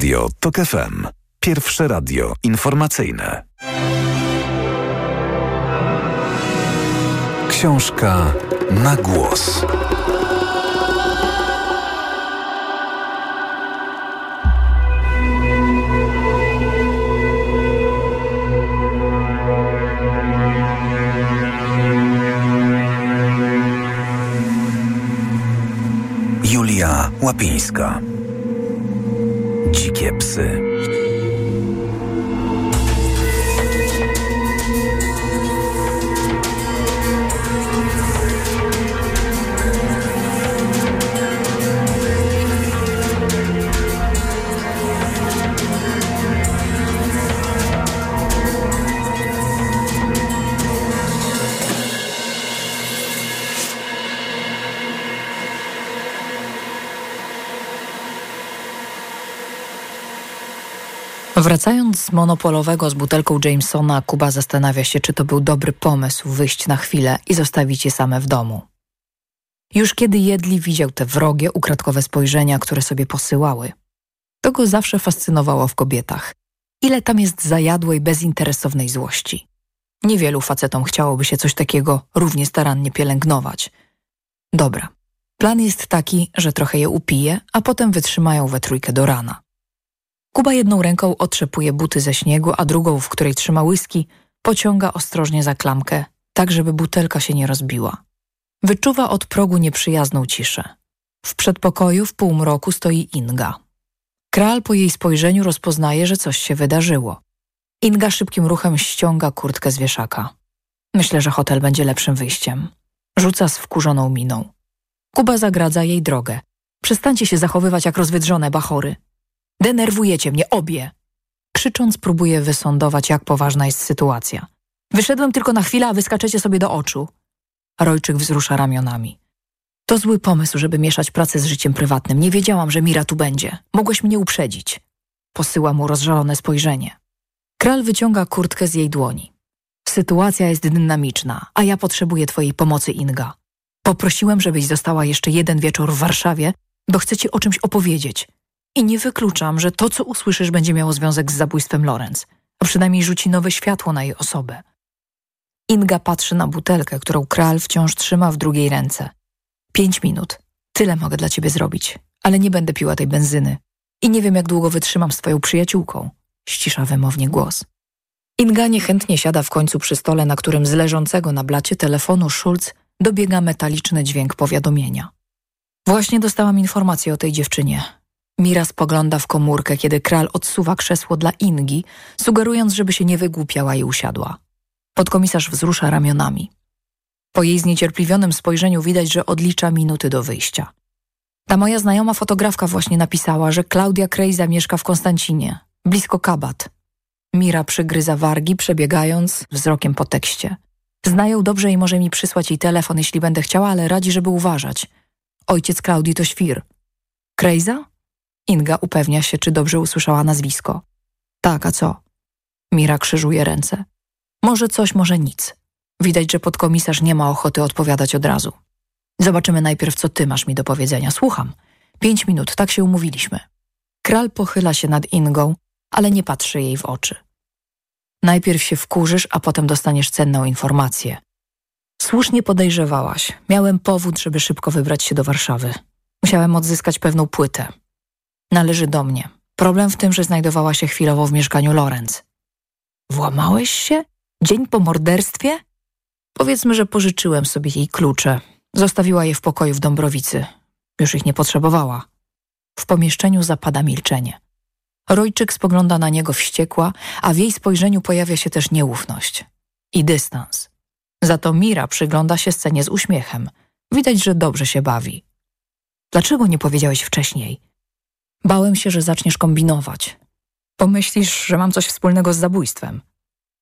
Radio TOK FM. Pierwsze radio informacyjne. Książka na głos. Julia Łapińska. Dzikie psy. Wracając z monopolowego z butelką Jamesona, Kuba zastanawia się, czy to był dobry pomysł wyjść na chwilę i zostawić je same w domu. Już kiedy jedli, widział te wrogie, ukradkowe spojrzenia, które sobie posyłały. To go zawsze fascynowało w kobietach. Ile tam jest zajadłej, bezinteresownej złości. Niewielu facetom chciałoby się coś takiego równie starannie pielęgnować. Dobra. Plan jest taki, że trochę je upije, a potem wytrzymają we trójkę do rana. Kuba jedną ręką otrzepuje buty ze śniegu, a drugą, w której trzyma whisky, pociąga ostrożnie za klamkę, tak żeby butelka się nie rozbiła. Wyczuwa od progu nieprzyjazną ciszę. W przedpokoju w półmroku stoi Inga. Kral po jej spojrzeniu rozpoznaje, że coś się wydarzyło. Inga szybkim ruchem ściąga kurtkę z wieszaka. Myślę, że hotel będzie lepszym wyjściem. Rzuca z wkurzoną miną. Kuba zagradza jej drogę. Przestańcie się zachowywać jak rozwydrzone bachory. Denerwujecie mnie obie. Krzycząc próbuje wysądować, jak poważna jest sytuacja. Wyszedłem tylko na chwilę, a wyskaczecie sobie do oczu. Rojczyk wzrusza ramionami. To zły pomysł, żeby mieszać pracę z życiem prywatnym. Nie wiedziałam, że Mira tu będzie. Mogłeś mnie uprzedzić. Posyła mu rozżalone spojrzenie. Kral wyciąga kurtkę z jej dłoni. Sytuacja jest dynamiczna, a ja potrzebuję twojej pomocy, Inga. Poprosiłem, żebyś została jeszcze jeden wieczór w Warszawie, bo chcę ci o czymś opowiedzieć. I nie wykluczam, że to, co usłyszysz, będzie miało związek z zabójstwem Lorenz, a przynajmniej rzuci nowe światło na jej osobę. Inga patrzy na butelkę, którą kral wciąż trzyma w drugiej ręce. Pięć minut. Tyle mogę dla ciebie zrobić, ale nie będę piła tej benzyny. I nie wiem, jak długo wytrzymam z twoją przyjaciółką. Ścisza wymownie głos. Inga niechętnie siada w końcu przy stole, na którym z leżącego na blacie telefonu Schulz dobiega metaliczny dźwięk powiadomienia. Właśnie dostałam informację o tej dziewczynie. Mira spogląda w komórkę, kiedy kral odsuwa krzesło dla Ingi, sugerując, żeby się nie wygłupiała i usiadła. Podkomisarz wzrusza ramionami. Po jej zniecierpliwionym spojrzeniu widać, że odlicza minuty do wyjścia. Ta moja znajoma fotografka właśnie napisała, że Klaudia Krejza mieszka w Konstancinie, blisko Kabat. Mira przygryza wargi, przebiegając wzrokiem po tekście. Znają dobrze i może mi przysłać jej telefon, jeśli będę chciała, ale radzi, żeby uważać. Ojciec Klaudii to świr. Krejza? Inga upewnia się, czy dobrze usłyszała nazwisko. Tak, a co? Mira krzyżuje ręce. Może coś, może nic. Widać, że podkomisarz nie ma ochoty odpowiadać od razu. Zobaczymy najpierw, co ty masz mi do powiedzenia. Słucham. Pięć minut, tak się umówiliśmy. Kral pochyla się nad Ingą, ale nie patrzy jej w oczy. Najpierw się wkurzysz, a potem dostaniesz cenną informację. Słusznie podejrzewałaś. Miałem powód, żeby szybko wybrać się do Warszawy. Musiałem odzyskać pewną płytę. Należy do mnie. Problem w tym, że znajdowała się chwilowo w mieszkaniu Lorenz. Włamałeś się? Dzień po morderstwie? Powiedzmy, że pożyczyłem sobie jej klucze. Zostawiła je w pokoju w Dąbrowicy. Już ich nie potrzebowała. W pomieszczeniu zapada milczenie. Rojczyk spogląda na niego wściekła, a w jej spojrzeniu pojawia się też nieufność i dystans. Za to Mira przygląda się scenie z uśmiechem. Widać, że dobrze się bawi. Dlaczego nie powiedziałeś wcześniej? Bałem się, że zaczniesz kombinować. Pomyślisz, że mam coś wspólnego z zabójstwem.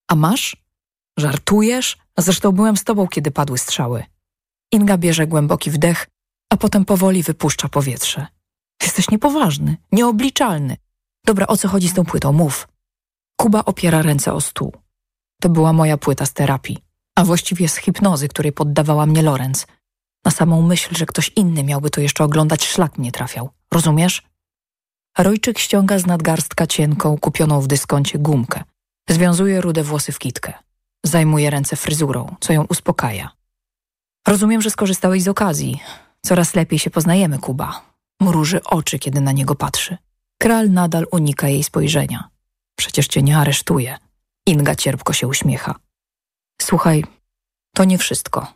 A masz? Żartujesz? Zresztą byłem z tobą, kiedy padły strzały. Inga bierze głęboki wdech, a potem powoli wypuszcza powietrze. Jesteś niepoważny, nieobliczalny. Dobra, o co chodzi z tą płytą? Mów. Kuba opiera ręce o stół. To była moja płyta z terapii, a właściwie z hipnozy, której poddawała mnie Lorenz. Na samą myśl, że ktoś inny miałby to jeszcze oglądać, szlak mnie trafiał. Rozumiesz? Rojczyk ściąga z nadgarstka cienką, kupioną w dyskoncie gumkę. Związuje rude włosy w kitkę. Zajmuje ręce fryzurą, co ją uspokaja. Rozumiem, że skorzystałeś z okazji. Coraz lepiej się poznajemy, Kuba. Mruży oczy, kiedy na niego patrzy. Kral nadal unika jej spojrzenia. Przecież cię nie aresztuje. Inga cierpko się uśmiecha. Słuchaj, to nie wszystko.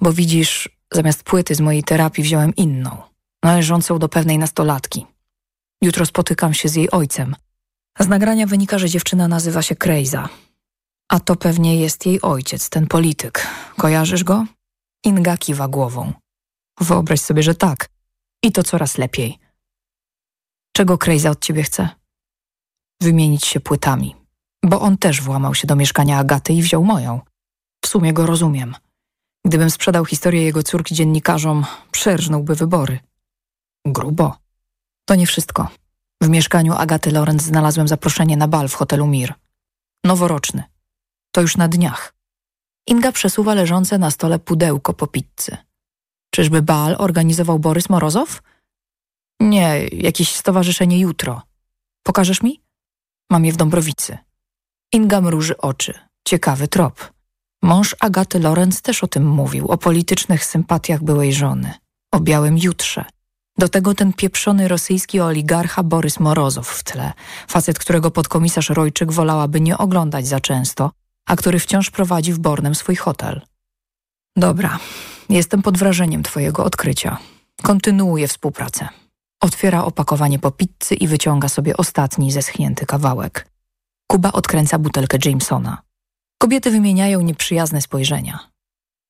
Bo widzisz, zamiast płyty z mojej terapii wziąłem inną, należącą do pewnej nastolatki. Jutro spotykam się z jej ojcem. Z nagrania wynika, że dziewczyna nazywa się Krejza. A to pewnie jest jej ojciec, ten polityk. Kojarzysz go? Inga kiwa głową. Wyobraź sobie, że tak. I to coraz lepiej. Czego Krejza od ciebie chce? Wymienić się płytami. Bo on też włamał się do mieszkania Agaty i wziął moją. W sumie go rozumiem. Gdybym sprzedał historię jego córki dziennikarzom, przerżnąłby wybory. Grubo. To nie wszystko. W mieszkaniu Agaty Lorenz znalazłem zaproszenie na bal w hotelu Mir. Noworoczny. To już na dniach. Inga przesuwa leżące na stole pudełko po pizzy. Czyżby bal organizował Borys Morozow? Nie, jakieś stowarzyszenie jutro. Pokażesz mi? Mam je w Dąbrowicy. Inga mruży oczy. Ciekawy trop. Mąż Agaty Lorenz też o tym mówił, o politycznych sympatiach byłej żony. o białym jutrze. Do tego ten pieprzony rosyjski oligarcha Borys Morozow w tle, facet, którego podkomisarz Rojczyk wolałaby nie oglądać za często, a który wciąż prowadzi w Bornem swój hotel. Dobra, jestem pod wrażeniem twojego odkrycia. Kontynuuję współpracę. Otwiera opakowanie po pizzy i wyciąga sobie ostatni zeschnięty kawałek. Kuba odkręca butelkę Jamesona. Kobiety wymieniają nieprzyjazne spojrzenia.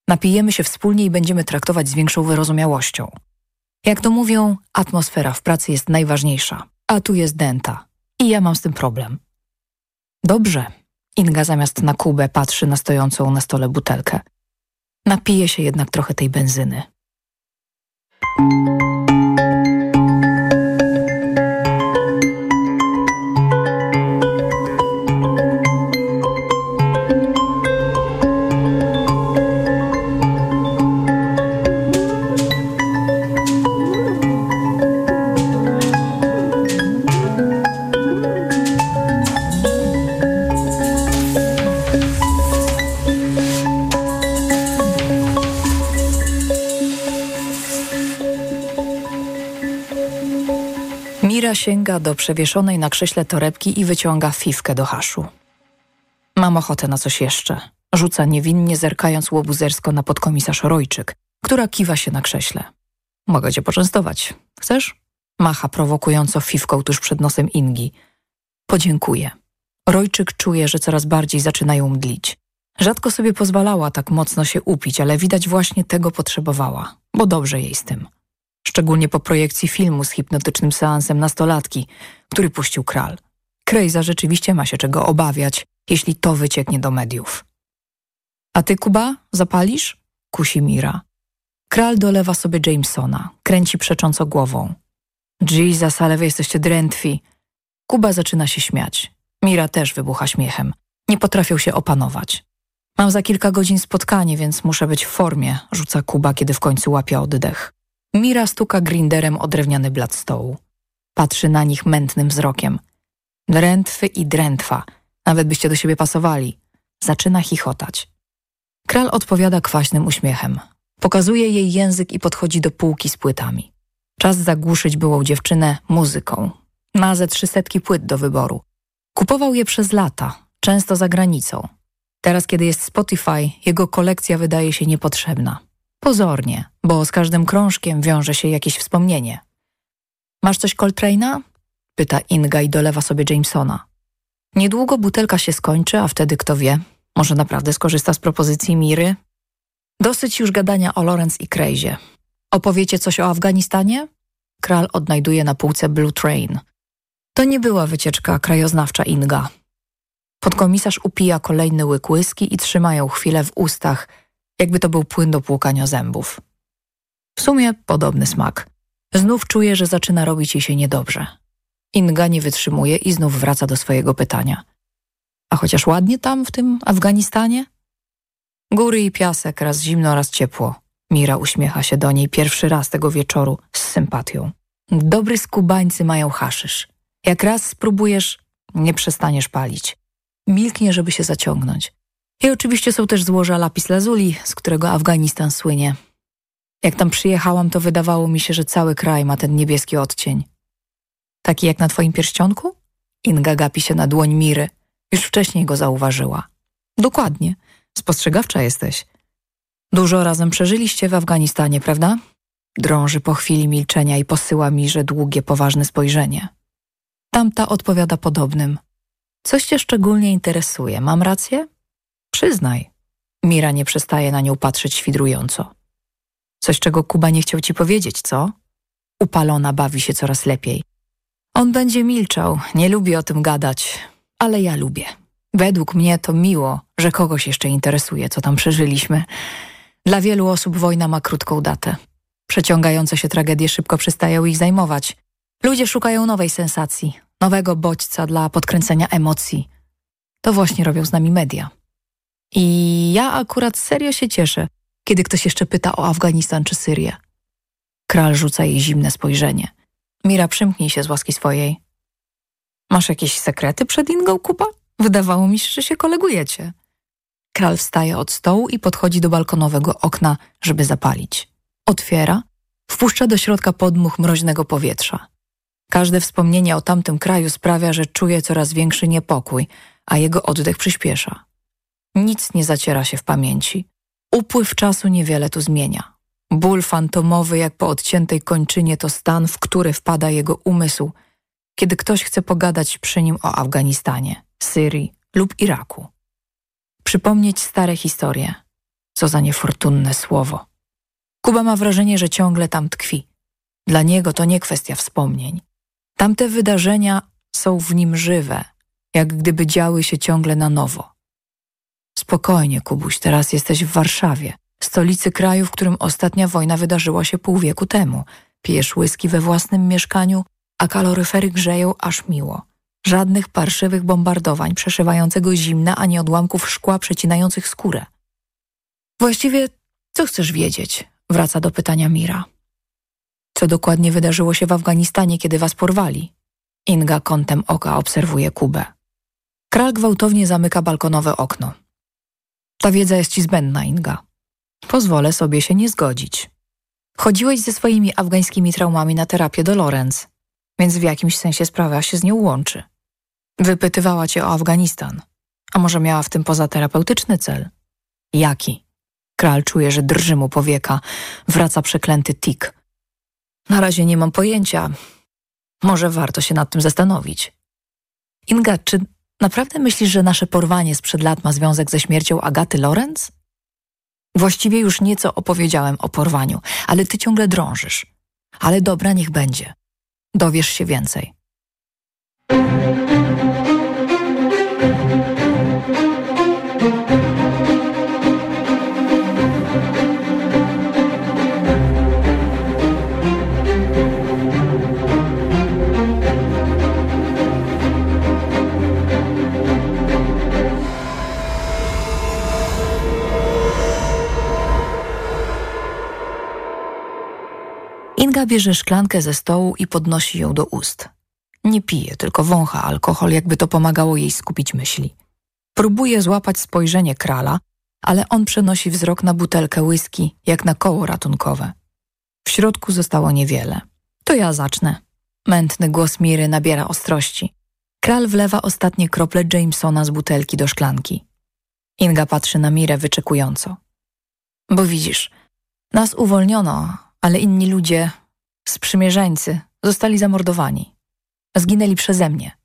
Napijemy się wspólnie i będziemy traktować z większą wyrozumiałością. Jak to mówią, atmosfera w pracy jest najważniejsza, a tu jest denta. I ja mam z tym problem. Dobrze. Inga zamiast na Kubę patrzy na stojącą na stole butelkę. Napije się jednak trochę tej benzyny. Sięga do przewieszonej na krześle torebki i wyciąga fifkę do haszu. Mam ochotę na coś jeszcze. Rzuca niewinnie, zerkając łobuzersko na podkomisarz Rojczyk, która kiwa się na krześle. Mogę cię poczęstować. Chcesz? Macha prowokująco fifką tuż przed nosem Ingi. Podziękuję. Rojczyk czuje, że coraz bardziej zaczynają mdlić. Rzadko sobie pozwalała tak mocno się upić, ale widać właśnie tego potrzebowała, bo dobrze jej z tym szczególnie po projekcji filmu z hipnotycznym seansem nastolatki, który puścił kral. Krejza rzeczywiście ma się czego obawiać, jeśli to wycieknie do mediów. A ty, Kuba, zapalisz? Kusi Mira. Kral dolewa sobie Jamesona, kręci przecząco głową. Jesus, ale wy jesteście drętwi. Kuba zaczyna się śmiać. Mira też wybucha śmiechem. Nie potrafią się opanować. Mam za kilka godzin spotkanie, więc muszę być w formie, rzuca Kuba, kiedy w końcu łapie oddech. Mira stuka grinderem o drewniany blat stołu. Patrzy na nich mętnym wzrokiem. Drętwy i drętwa, nawet byście do siebie pasowali. Zaczyna chichotać. Kral odpowiada kwaśnym uśmiechem. Pokazuje jej język i podchodzi do półki z płytami. Czas zagłuszyć byłą dziewczynę muzyką. Ma ze trzy setki płyt do wyboru. Kupował je przez lata, często za granicą. Teraz, kiedy jest Spotify, jego kolekcja wydaje się niepotrzebna. Pozornie, bo z każdym krążkiem wiąże się jakieś wspomnienie. Masz coś Coltrane'a? Pyta Inga i dolewa sobie Jamesona. Niedługo butelka się skończy, a wtedy kto wie, może naprawdę skorzysta z propozycji Miry? Dosyć już gadania o Lorenz i Krejzie. Opowiecie coś o Afganistanie? Kral odnajduje na półce Blue Train. To nie była wycieczka krajoznawcza Inga. Podkomisarz upija kolejny łyk whisky i trzymają chwilę w ustach, jakby to był płyn do płukania zębów. W sumie podobny smak. Znów czuje, że zaczyna robić jej się niedobrze. Inga nie wytrzymuje i znów wraca do swojego pytania. A chociaż ładnie tam, w tym Afganistanie? Góry i piasek, raz zimno, raz ciepło. Mira uśmiecha się do niej pierwszy raz tego wieczoru z sympatią. Dobry skubańcy mają haszysz. Jak raz spróbujesz, nie przestaniesz palić. Milknie, żeby się zaciągnąć. I oczywiście są też złoża lapis lazuli, z którego Afganistan słynie. Jak tam przyjechałam, to wydawało mi się, że cały kraj ma ten niebieski odcień. Taki jak na twoim pierścionku? Inga gapi się na dłoń Miry. Już wcześniej go zauważyła. Dokładnie. Spostrzegawcza jesteś. Dużo razem przeżyliście w Afganistanie, prawda? Drąży po chwili milczenia i posyła Mirze długie, poważne spojrzenie. Tamta odpowiada podobnym. Coś cię szczególnie interesuje, mam rację? Przyznaj. Mira nie przestaje na nią patrzeć świdrująco. Coś, czego Kuba nie chciał ci powiedzieć, co? Upalona bawi się coraz lepiej. On będzie milczał, nie lubi o tym gadać, ale ja lubię. Według mnie to miło, że kogoś jeszcze interesuje, co tam przeżyliśmy. Dla wielu osób wojna ma krótką datę. Przeciągające się tragedie szybko przestają ich zajmować. Ludzie szukają nowej sensacji, nowego bodźca dla podkręcenia emocji. To właśnie robią z nami media. I ja akurat serio się cieszę, kiedy ktoś jeszcze pyta o Afganistan czy Syrię. Kral rzuca jej zimne spojrzenie. Mira, przymknij się z łaski swojej. Masz jakieś sekrety przed Ingą, Kupa? Wydawało mi się, że się kolegujecie. Kral wstaje od stołu i podchodzi do balkonowego okna, żeby zapalić. Otwiera, Wpuszcza do środka podmuch mroźnego powietrza. Każde wspomnienie o tamtym kraju sprawia, że czuje coraz większy niepokój, a jego oddech przyspiesza. Nic nie zaciera się w pamięci. Upływ czasu niewiele tu zmienia. Ból fantomowy jak po odciętej kończynie to stan, w który wpada jego umysł, kiedy ktoś chce pogadać przy nim o Afganistanie, Syrii lub Iraku. Przypomnieć stare historie. Co za niefortunne słowo. Kuba ma wrażenie, że ciągle tam tkwi. Dla niego to nie kwestia wspomnień. Tamte wydarzenia są w nim żywe, jak gdyby działy się ciągle na nowo. Spokojnie, Kubuś, teraz jesteś w Warszawie, stolicy kraju, w którym ostatnia wojna wydarzyła się pół wieku temu. Pijesz whisky we własnym mieszkaniu, a kaloryfery grzeją aż miło. Żadnych parszywych bombardowań przeszywającego zimna, ani odłamków szkła przecinających skórę. Właściwie, co chcesz wiedzieć? Wraca do pytania Mira. Co dokładnie wydarzyło się w Afganistanie, kiedy was porwali? Inga kątem oka obserwuje Kubę. Kral gwałtownie zamyka balkonowe okno. Ta wiedza jest ci zbędna, Inga. Pozwolę sobie się nie zgodzić. Chodziłeś ze swoimi afgańskimi traumami na terapię do Lorenz, więc w jakimś sensie sprawa się z nią łączy. Wypytywała cię o Afganistan. A może miała w tym pozaterapeutyczny cel? Jaki? Kral czuje, że drży mu powieka. Wraca przeklęty tik. Na razie nie mam pojęcia. Może warto się nad tym zastanowić. Inga, czy naprawdę myślisz, że nasze porwanie sprzed lat ma związek ze śmiercią Agaty Lorenz? Właściwie już nieco opowiedziałem o porwaniu, ale ty ciągle drążysz. Ale dobra, niech będzie. Dowiesz się więcej. Inga bierze szklankę ze stołu i podnosi ją do ust. Nie pije, tylko wącha alkohol, jakby to pomagało jej skupić myśli. Próbuje złapać spojrzenie krala, ale on przenosi wzrok na butelkę whisky, jak na koło ratunkowe. W środku zostało niewiele. To ja zacznę. Mętny głos Miry nabiera ostrości. Kral wlewa ostatnie krople Jamesona z butelki do szklanki. Inga patrzy na Mirę wyczekująco. Bo widzisz, nas uwolniono, ale inni ludzie, sprzymierzeńcy, zostali zamordowani. Zginęli przeze mnie.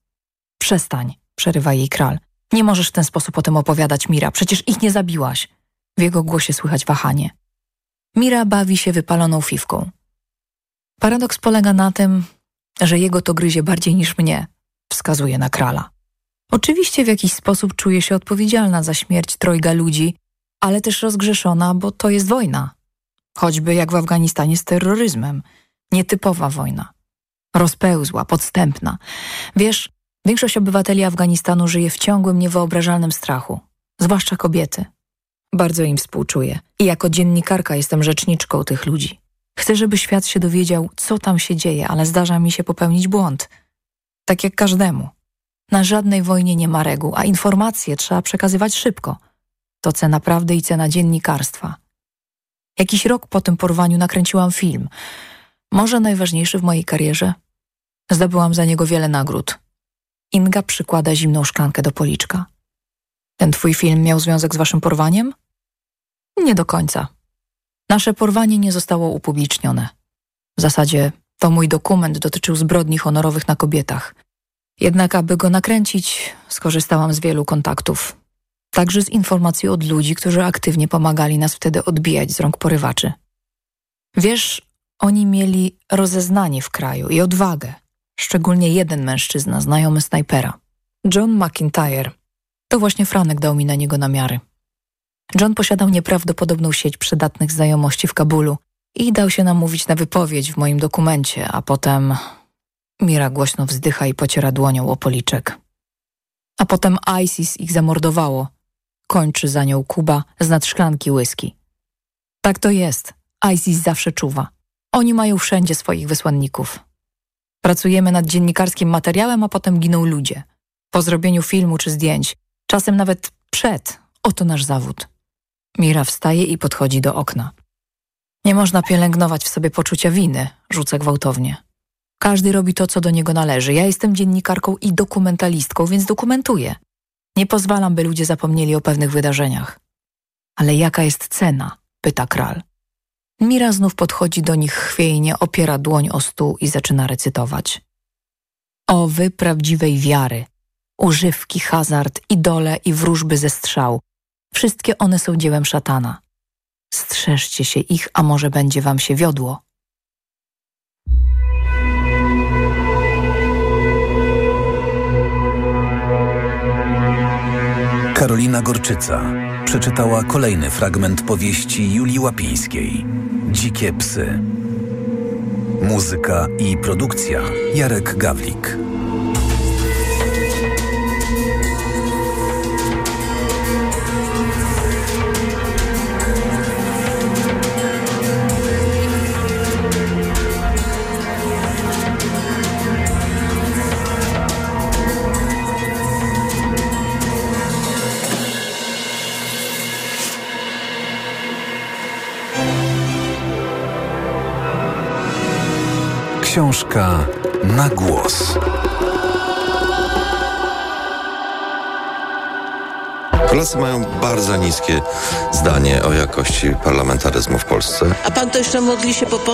Przestań, przerywa jej kral. Nie możesz w ten sposób o tym opowiadać, Mira. Przecież ich nie zabiłaś. W jego głosie słychać wahanie. Mira bawi się wypaloną fiwką. Paradoks polega na tym, że jego to gryzie bardziej niż mnie, wskazuje na krala. Oczywiście w jakiś sposób czuje się odpowiedzialna za śmierć trojga ludzi, ale też rozgrzeszona, bo to jest wojna. Choćby jak w Afganistanie z terroryzmem. Nietypowa wojna. Rozpełzła, podstępna. Wiesz, większość obywateli Afganistanu żyje w ciągłym, niewyobrażalnym strachu. Zwłaszcza kobiety. Bardzo im współczuję. I jako dziennikarka jestem rzeczniczką tych ludzi. Chcę, żeby świat się dowiedział, co tam się dzieje, ale zdarza mi się popełnić błąd. Tak jak każdemu. Na żadnej wojnie nie ma reguł, a informacje trzeba przekazywać szybko. To cena prawdy i cena dziennikarstwa. Jakiś rok po tym porwaniu nakręciłam film. Może najważniejszy w mojej karierze. Zdobyłam za niego wiele nagród. Inga przykłada zimną szklankę do policzka. Ten twój film miał związek z waszym porwaniem? Nie do końca. Nasze porwanie nie zostało upublicznione. W zasadzie to mój dokument dotyczył zbrodni honorowych na kobietach. Jednak aby go nakręcić, skorzystałam z wielu kontaktów. Także z informacji od ludzi, którzy aktywnie pomagali nas wtedy odbijać z rąk porywaczy. Wiesz, oni mieli rozeznanie w kraju i odwagę. Szczególnie jeden mężczyzna, znajomy snajpera. John McIntyre. To właśnie Franek dał mi na niego namiary. John posiadał nieprawdopodobną sieć przydatnych znajomości w Kabulu i dał się namówić na wypowiedź w moim dokumencie, a potem... Mira głośno wzdycha i pociera dłonią o policzek. A potem ISIS ich zamordowało. Kończy za nią Kuba z nad szklanki whisky. Tak to jest. ISIS zawsze czuwa. Oni mają wszędzie swoich wysłanników. Pracujemy nad dziennikarskim materiałem, a potem giną ludzie. Po zrobieniu filmu czy zdjęć. Czasem nawet przed. Oto nasz zawód. Mira wstaje i podchodzi do okna. Nie można pielęgnować w sobie poczucia winy, rzucę gwałtownie. Każdy robi to, co do niego należy. Ja jestem dziennikarką i dokumentalistką, więc dokumentuję. Nie pozwalam, by ludzie zapomnieli o pewnych wydarzeniach. Ale jaka jest cena? pyta kral. Mira znów podchodzi do nich chwiejnie, opiera dłoń o stół i zaczyna recytować. O wy prawdziwej wiary, używki, hazard, idole i wróżby ze strzał. Wszystkie one są dziełem szatana. Strzeżcie się ich, a może będzie wam się wiodło. Karolina Gorczyca przeczytała kolejny fragment powieści Julii Łapińskiej Dzikie psy. Muzyka i produkcja Jarek Gawlik. Książka na głos. Polacy mają bardzo niskie zdanie o jakości parlamentaryzmu w Polsce. A pan to jeszcze modli się po polsku?